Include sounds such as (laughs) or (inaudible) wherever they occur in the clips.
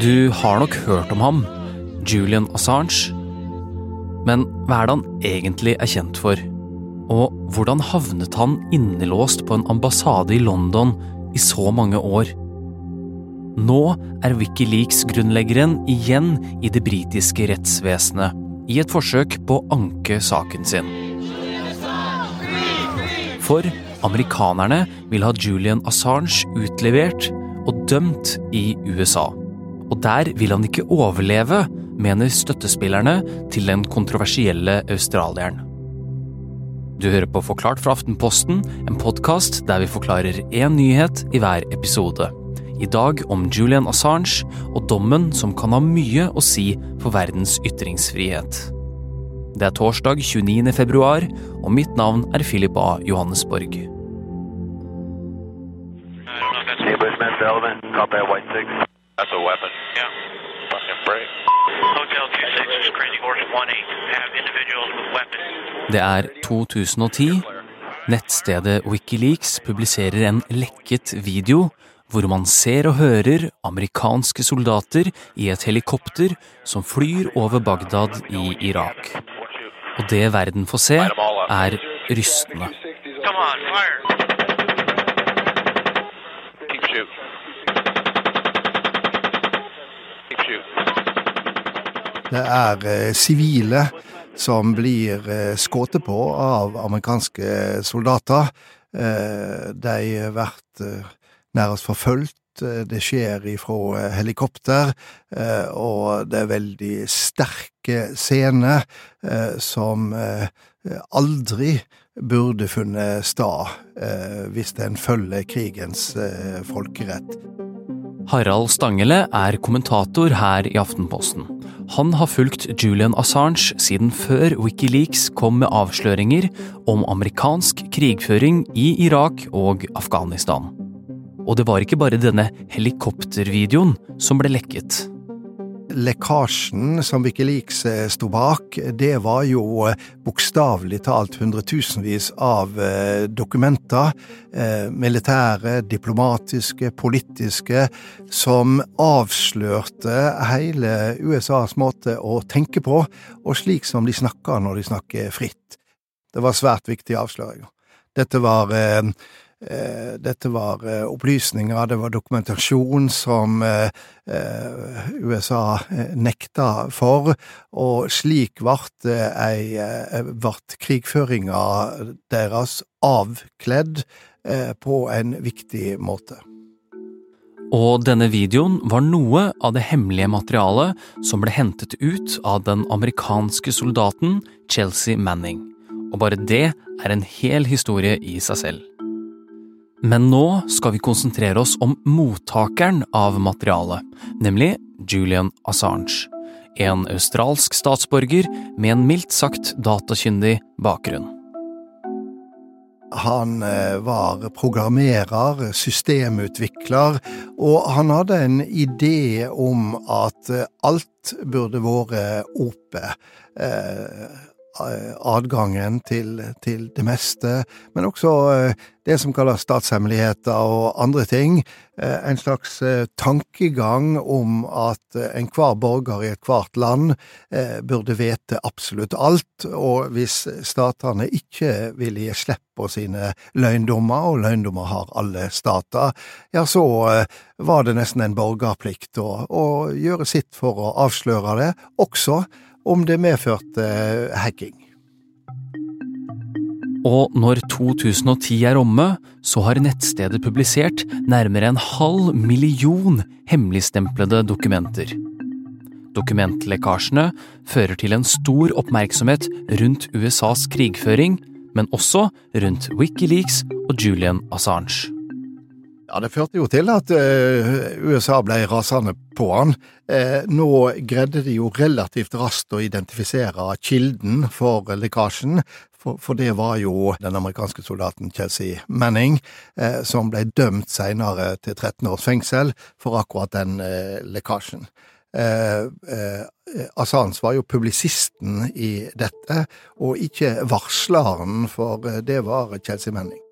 Du har nok hørt om ham, Julian Assange. Men hva er det han egentlig er kjent for? Og hvordan havnet han innelåst på en ambassade i London i så mange år? Nå er Wikileaks-grunnleggeren igjen i det britiske rettsvesenet, i et forsøk på å anke saken sin. For amerikanerne vil ha Julian Assange utlevert og dømt i USA. Og der vil han ikke overleve, mener støttespillerne til den kontroversielle australieren. Du hører på Forklart fra Aftenposten, en podkast der vi forklarer én nyhet i hver episode. I dag om Julian Assange og dommen som kan ha mye å si for verdens ytringsfrihet. Det er torsdag 29. februar, og mitt navn er Philip A. Johannesborg. I don't know if that's Hey, Bushman, Sullivan, copy at White 6. That's a weapon. Yeah. Fucking break. Hotel 26 is crazy horse 18. Have individuals with weapons. Det er 2010. Nettstedet Wikileaks publiserer en lekket video hvor man ser og hører amerikanske soldater i et helikopter som flyr over Bagdad i Irak. Og det verden får se, er rystende. Det er eh, sivile som blir eh, skutt på av amerikanske soldater. Eh, de blir nærmest forfulgt. Eh, Det skjer ifra eh, helikopter, eh, og det er veldig sterke scener som aldri burde funnet sted eh, hvis en følger krigens folkerett. Harald Stangele er kommentator her i Aftenposten. Han har fulgt Julian Assange siden før Wikileaks kom med avsløringer om amerikansk krigføring i Irak og Afghanistan. Og det var ikke bare denne helikoptervideoen som ble lekket. lekkasjen som Wikileaks eh, sto bak, det var jo eh, bokstavelig talt hundretusenvis av eh, dokumenter, militære, diplomatiske, politiske, som avslørte hele USAs måte å tenke på, og slik som de snakker når de snakker fritt. Det var svært viktige avsløringer. Dette var Dette var eh, opplysninger, det var dokumentasjon som eh, eh, USA eh, nekta for, og slik eh, eh, vart krigføringa deres avkledd eh, på en viktig måte. Og denne videoen var noe av det hemmelige materialet som ble hentet ut av den amerikanske soldaten Chelsea Manning. Og bare det er en hel historie i seg selv. Men nå skal vi konsentrere oss om mottakeren av materialet, nemlig Julian Assange. En australsk statsborger med en mildt sagt datakyndig bakgrunn. Han eh, var programmerer, systemutvikler, og han hadde en idé om at eh, alt burde vært ope. Eh, adgangen til, til det meste, men også eh, det som kalles statshemmeligheter og andre ting. Eh, En slags tankegang om at enhver borger i ethvert land burde vite absolutt alt, og hvis statene ikke vil gi slipp på sine løgndommer, og løgndommer har alle stater, ja, så var det nesten en borgerplikt å, å gjøre sitt for å avsløre det, også om det medførte eh, hacking. Og når 2010 er omme, så har nettstedet publisert nærmere en halv million hemmeligstemplede dokumenter. Dokumentlekkasjene fører til en stor oppmerksomhet rundt USAs krigføring, men også rundt Wikileaks og Julian Assange. Ja, det førte jo til at eh, USA ble rasende på han. Eh, nå greide de jo relativt raskt å identifisere kilden for lekkasjen, for, det var jo den amerikanske soldaten Chelsea Manning, eh, som ble dømt senere til 13 års fengsel for akkurat den lekkasjen. Eh, Assange var jo publisisten i dette, og ikke varsleren, for det var Chelsea Manning.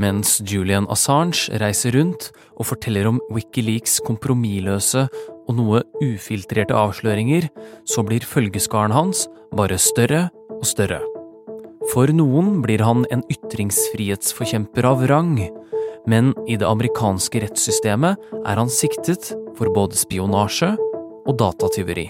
Mens Julian Assange reiser rundt og forteller om Wikileaks' kompromissløse og noe ufiltrerte avsløringer, så blir følgeskaren hans bare større og større. For noen blir han en ytringsfrihetsforkjemper av rang, men i det amerikanske rettssystemet er han siktet for både spionasje og datatyveri.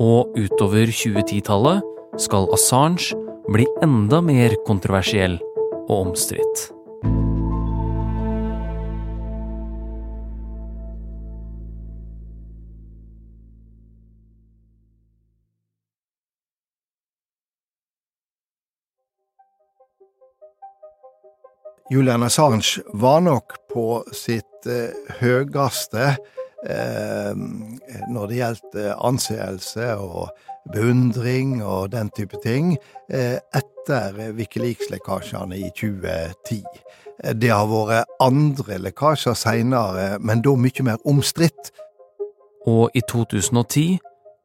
Og utover 2010-tallet skal Assange bli enda mer kontroversiell og omstridt. Julian Assange var nok på sitt eh, høyeste eh, når det gjaldt eh, anseelse og beundring og den type ting, etter Wikileaks-lekkasjene i 2010. Eh, det har vært andre lekkasjer seinere, men da mye mer omstridt. Og i 2010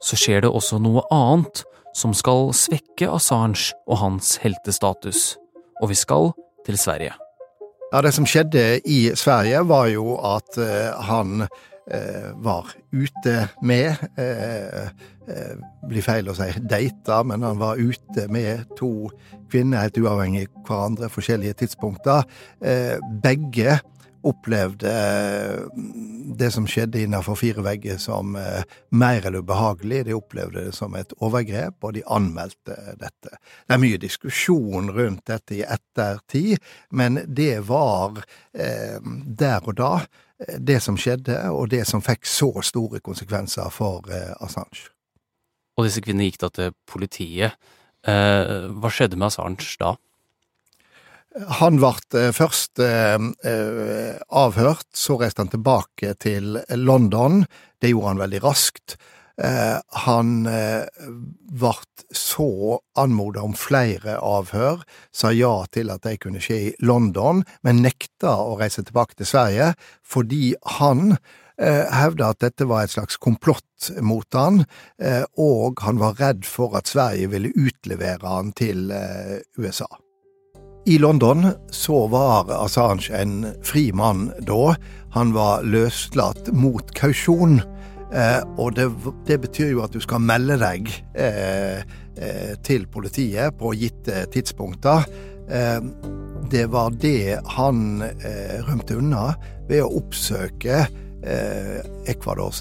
så skjer det også noe annet som skal svekke Assange og hans heltestatus. Og vi skal til Sverige. Ja, Det som skjedde i Sverige, var jo at eh, han eh, var ute med eh, eh, Blir feil å si data, men han var ute med to kvinner helt uavhengig av hverandre, forskjellige tidspunkter. Eh, begge opplevde eh, det som skjedde innenfor fire vegger som eh, mer eller ubehagelig. De opplevde det som et overgrep, og de anmeldte dette. Det er mye diskusjon rundt dette i ettertid, men det var eh, der og da eh, det som skjedde, og det som fikk så store konsekvenser for eh, Assange. Og disse kvinnene gikk da til politiet. Eh, hva skjedde med Assange da? Han ble eh, først eh, eh, avhørt, så reiste han tilbake til London. Det gjorde han veldig raskt. Han ble så anmodet om flere avhør, sa ja til at de kunne skje i London, men nekta å reise tilbake til Sverige fordi han hevda at dette var et slags komplott mot han, og han var redd for at Sverige ville utlevere han til USA. I London så var Assange en fri mann da. Han var løslatt mot kausjon. Eh, og det, det, betyr jo at du skal melde deg eh, eh, til politiet på gitte tidspunkter. Eh, det var det han eh, rømte unna ved å oppsøke Ecuadors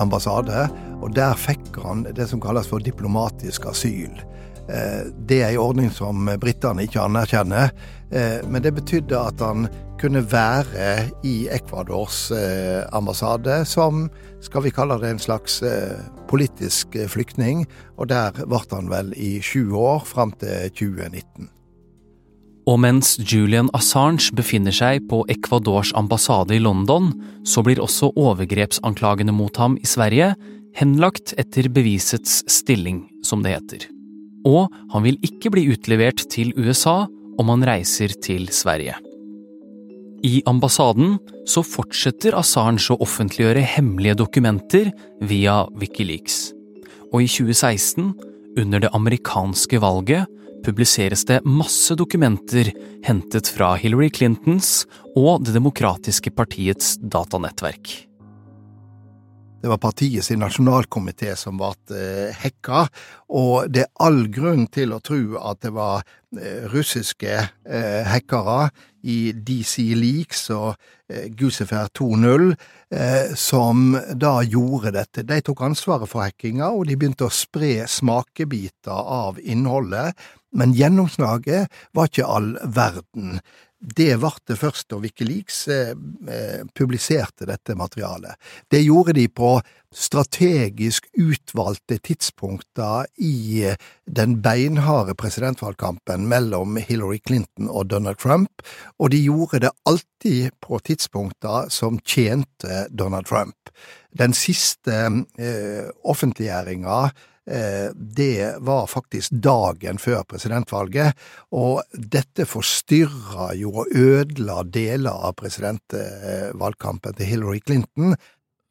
ambassade, og der fikk han det som kalles for diplomatisk asyl. Eh, det er en ordning som britene ikke anerkjenner, eh, men det betydde at han kunne være i Ecuadors eh, ambassade som, skal vi kalle det, en slags politisk flyktning, og der ble han vel i sju år, fram til 2019. Og mens Julian Assange befinner seg på Ecuadors ambassade i London, så blir også overgrepsanklagene mot ham i Sverige henlagt etter bevisets stilling, som det heter og han vil ikke bli utlevert til USA om han reiser til Sverige. I ambassaden så fortsetter Assange å offentliggjøre hemmelige dokumenter via Wikileaks. Og i 2016, under det amerikanske valget, publiseres det masse dokumenter hentet fra Hillary Clintons og Det demokratiske partiets datanettverk. Det var partiet sin nasjonalkomité som ble eh, hekka, og det er all grunn til å tro at det var eh, russiske eh, hackere i DC Leaks og Gusefer 2.0 eh, som da gjorde dette. De tok ansvaret for hackinga, og de begynte å spre smakebiter av innholdet, men gjennomslaget var ikke all verden. Det ble det først da Wikileaks eh, eh, publiserte dette materialet. Det gjorde de på strategisk utvalgte tidspunkter i eh, den beinharde presidentvalgkampen mellom Hillary Clinton og Donald Trump, og de gjorde det alltid på tidspunkter som tjente Donald Trump. Den siste eh, offentliggjøringa det var faktisk dagen før presidentvalget, og dette forstyrra jo og ødela deler av presidentvalgkampen til Hillary Clinton.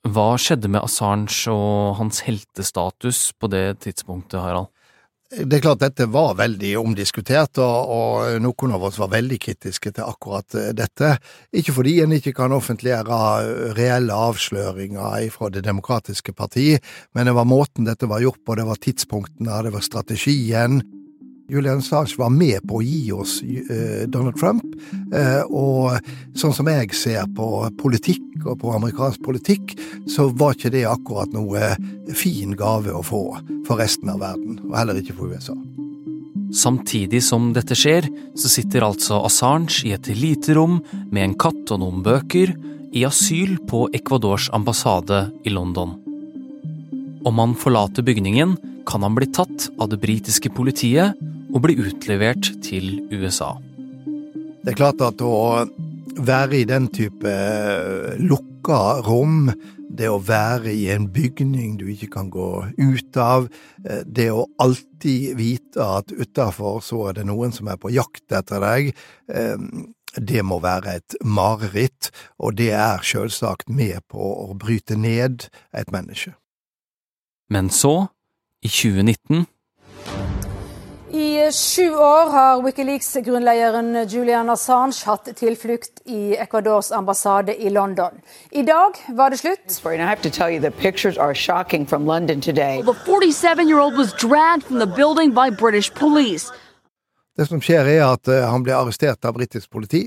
Hva skjedde med Assange og hans heltestatus på det tidspunktet, Harald? Det er klart dette var veldig omdiskutert, og, og, noen av oss var veldig kritiske til akkurat eh, dette. Ikke fordi en ikke kan offentliggjøre reelle avsløringer fra Det demokratiske parti, men det var måten dette var gjort på, det var tidspunktene, det var strategien. Julian Assange var med på å gi oss uh, Donald Trump, uh, og sånn som jeg ser på politikk og på amerikansk politikk, så var ikke det akkurat noe fin gave å få for resten av verden, og heller ikke for USA. Samtidig som dette skjer, så sitter altså Assange i et lite rom med en katt og noen bøker, i asyl på Ecuadors ambassade i London. Om han forlater bygningen, kan han bli tatt av det britiske politiet og bli utlevert til USA. Det er klart at å være i den type lukka rom, det å være i en bygning du ikke kan gå ut av, det å alltid vite at utafor så er det noen som er på jakt etter deg, det må være et mareritt, og det er selvsagt med på å bryte ned et menneske. Men så, i 2019 i sju år har Wikileaks-grunnlederen Julian Assange hatt tilflukt i Ecuadors ambassade i London. I dag var det slutt. I have to tell you, the pictures are shocking from London today. The 47-year-old was dragged from the building by British police. Det som skjer, er at eh, han blir arrestert av britisk politi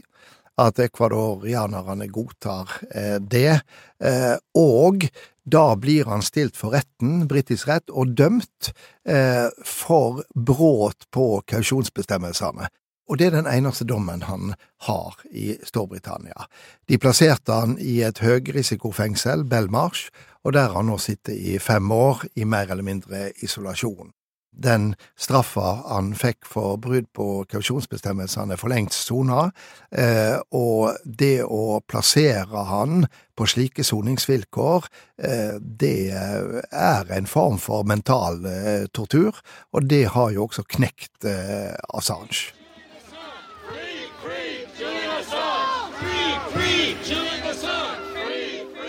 at ekvadorianerne godtar eh, det, eh, og da blir han stilt for retten, britisk rett, og dømt eh, for brudd på kausjonsbestemmelsene. Og det er den eneste dommen han har i Storbritannia. De plasserte han i et høyrisikofengsel, Belmarsh, og der har han nå sittet i fem år i mer eller mindre isolasjon den straffa han fikk for brudd på kausjonsbestemmelsene for lengst sona, eh, og det å plassere han på slike soningsvilkår, eh, det er en form for mental eh, tortur, og det har jo også knekt Assange.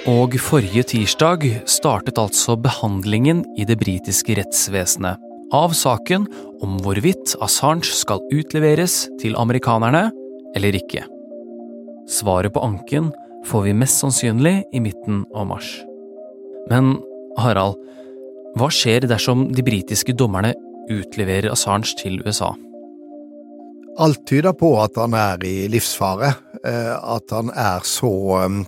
Og forrige tirsdag startet altså behandlingen i det britiske rettsvesenet av saken om hvorvidt Assange skal utleveres til amerikanerne eller ikke. Svaret på anken får vi mest sannsynlig i midten av mars. Men Harald, hva skjer dersom de britiske dommerne utleverer Assange til USA? Alt tyder på at han er i livsfare, eh, at han er så um,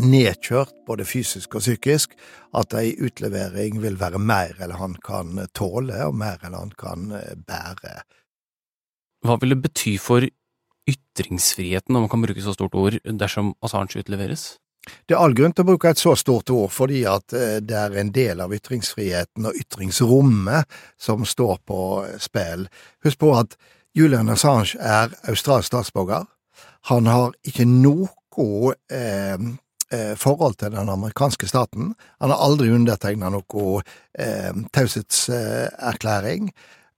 nedkjørt, både fysisk og psykisk, at ei utlevering vil være mer enn han kan tåle, og mer enn han kan eh, bære. Hva vil det bety for ytringsfriheten, om man kan bruke så stort ord, dersom Assange utleveres? Det er all grunn til å bruke et så stort ord, fordi at eh, det er en del av ytringsfriheten og ytringsrommet som står på spill. Husk på at Julian Assange er australsk statsborger. Han har ikke noe eh, eh, forhold til den amerikanske staten. Han har aldri undertegna noe eh, taushetserklæring.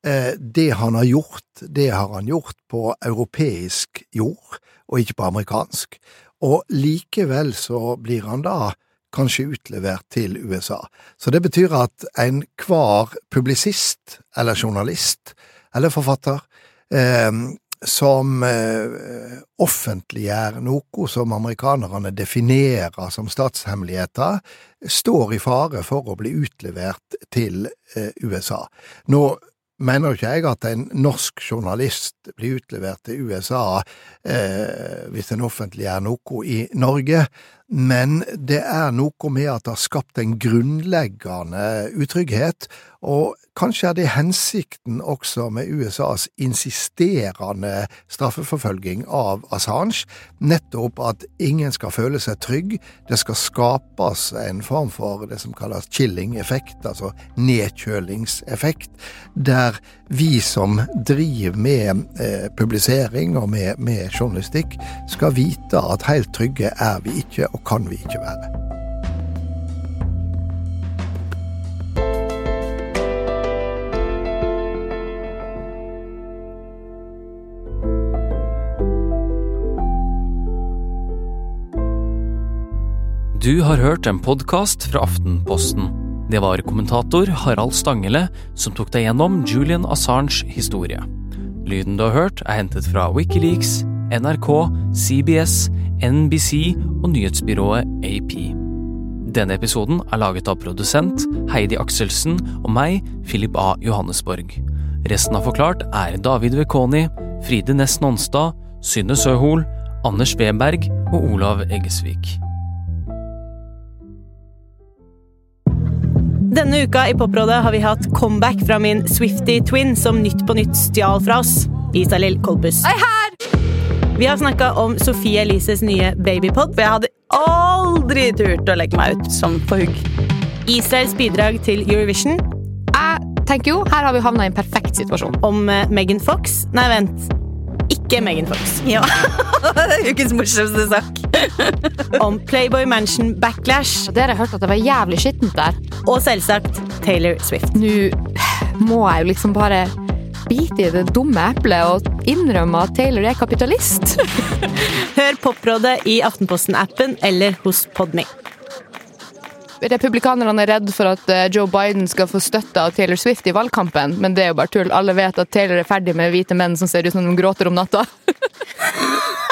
Eh, det han har gjort, det har han gjort på europeisk jord, og ikke på amerikansk. Og likevel så blir han da kanskje utlevert til USA. Så det betyr at enhver publisist eller journalist eller forfatter eh, som eh, offentliggjør noe som amerikanerne definerer som statshemmeligheter, står i fare for å bli utlevert til eh, USA. Nå mener ikke jeg at en norsk journalist blir utlevert til USA eh, hvis en offentliggjør noe i Norge, men det er noe med at det har skapt en grunnleggende utrygghet, og kanskje er det hensikten også med USAs insisterende straffeforfølging av Assange, nettopp at ingen skal føle seg trygg, det skal skapes en form for det som kalles chilling-effekt, altså nedkjølingseffekt, der vi som driver med eh, publisering og med, med journalistikk, skal vite at helt trygge er vi ikke og kan vi ikke være. Du har hørt en podkast fra Aftenposten. Det var kommentator Harald Stangele som tok deg gjennom Julian Assange historie. Lyden du har hørt, er hentet fra Wikileaks, NRK, CBS, NBC og nyhetsbyrået AP. Denne episoden er laget av produsent Heidi Akselsen og meg, Philip A. Johannesborg. Resten av Forklart er David Vekoni, Fride Næss Nonstad, Synne Søhol, Anders Weberg og Olav Eggesvik. Denne uka i Poprådet har vi hatt comeback fra min Swifty Twin som Nytt på Nytt stjal fra oss. Isalill Kolbus. Vi har snakka om Sofie Elises nye babypod, for jeg hadde aldri turt å legge meg ut som på hugg. Israels bidrag til Eurovision. Jeg tenker jo, her har vi havna i en perfekt situasjon. Om eh, Megan Fox. Nei, vent. Ikke Megan Fox. Ja. det (laughs) er ukens morsomste sak. Om Playboy Mansion Backlash. Dere har hørt at det var jævlig skittent der. Og selvsagt Taylor Swift. Nå må jeg jo liksom bare bite i det dumme eplet og innrømme at Taylor er kapitalist. (laughs) Hør Poprådet i Aftenposten-appen eller hos Podme. Republikanerne er redd for at eh, Joe Biden skal få støtte av Taylor Swift i valgkampen, men det er jo bare tull. Alle vet at Taylor er ferdig med hvite menn som ser ut som de gråter om natta. (laughs)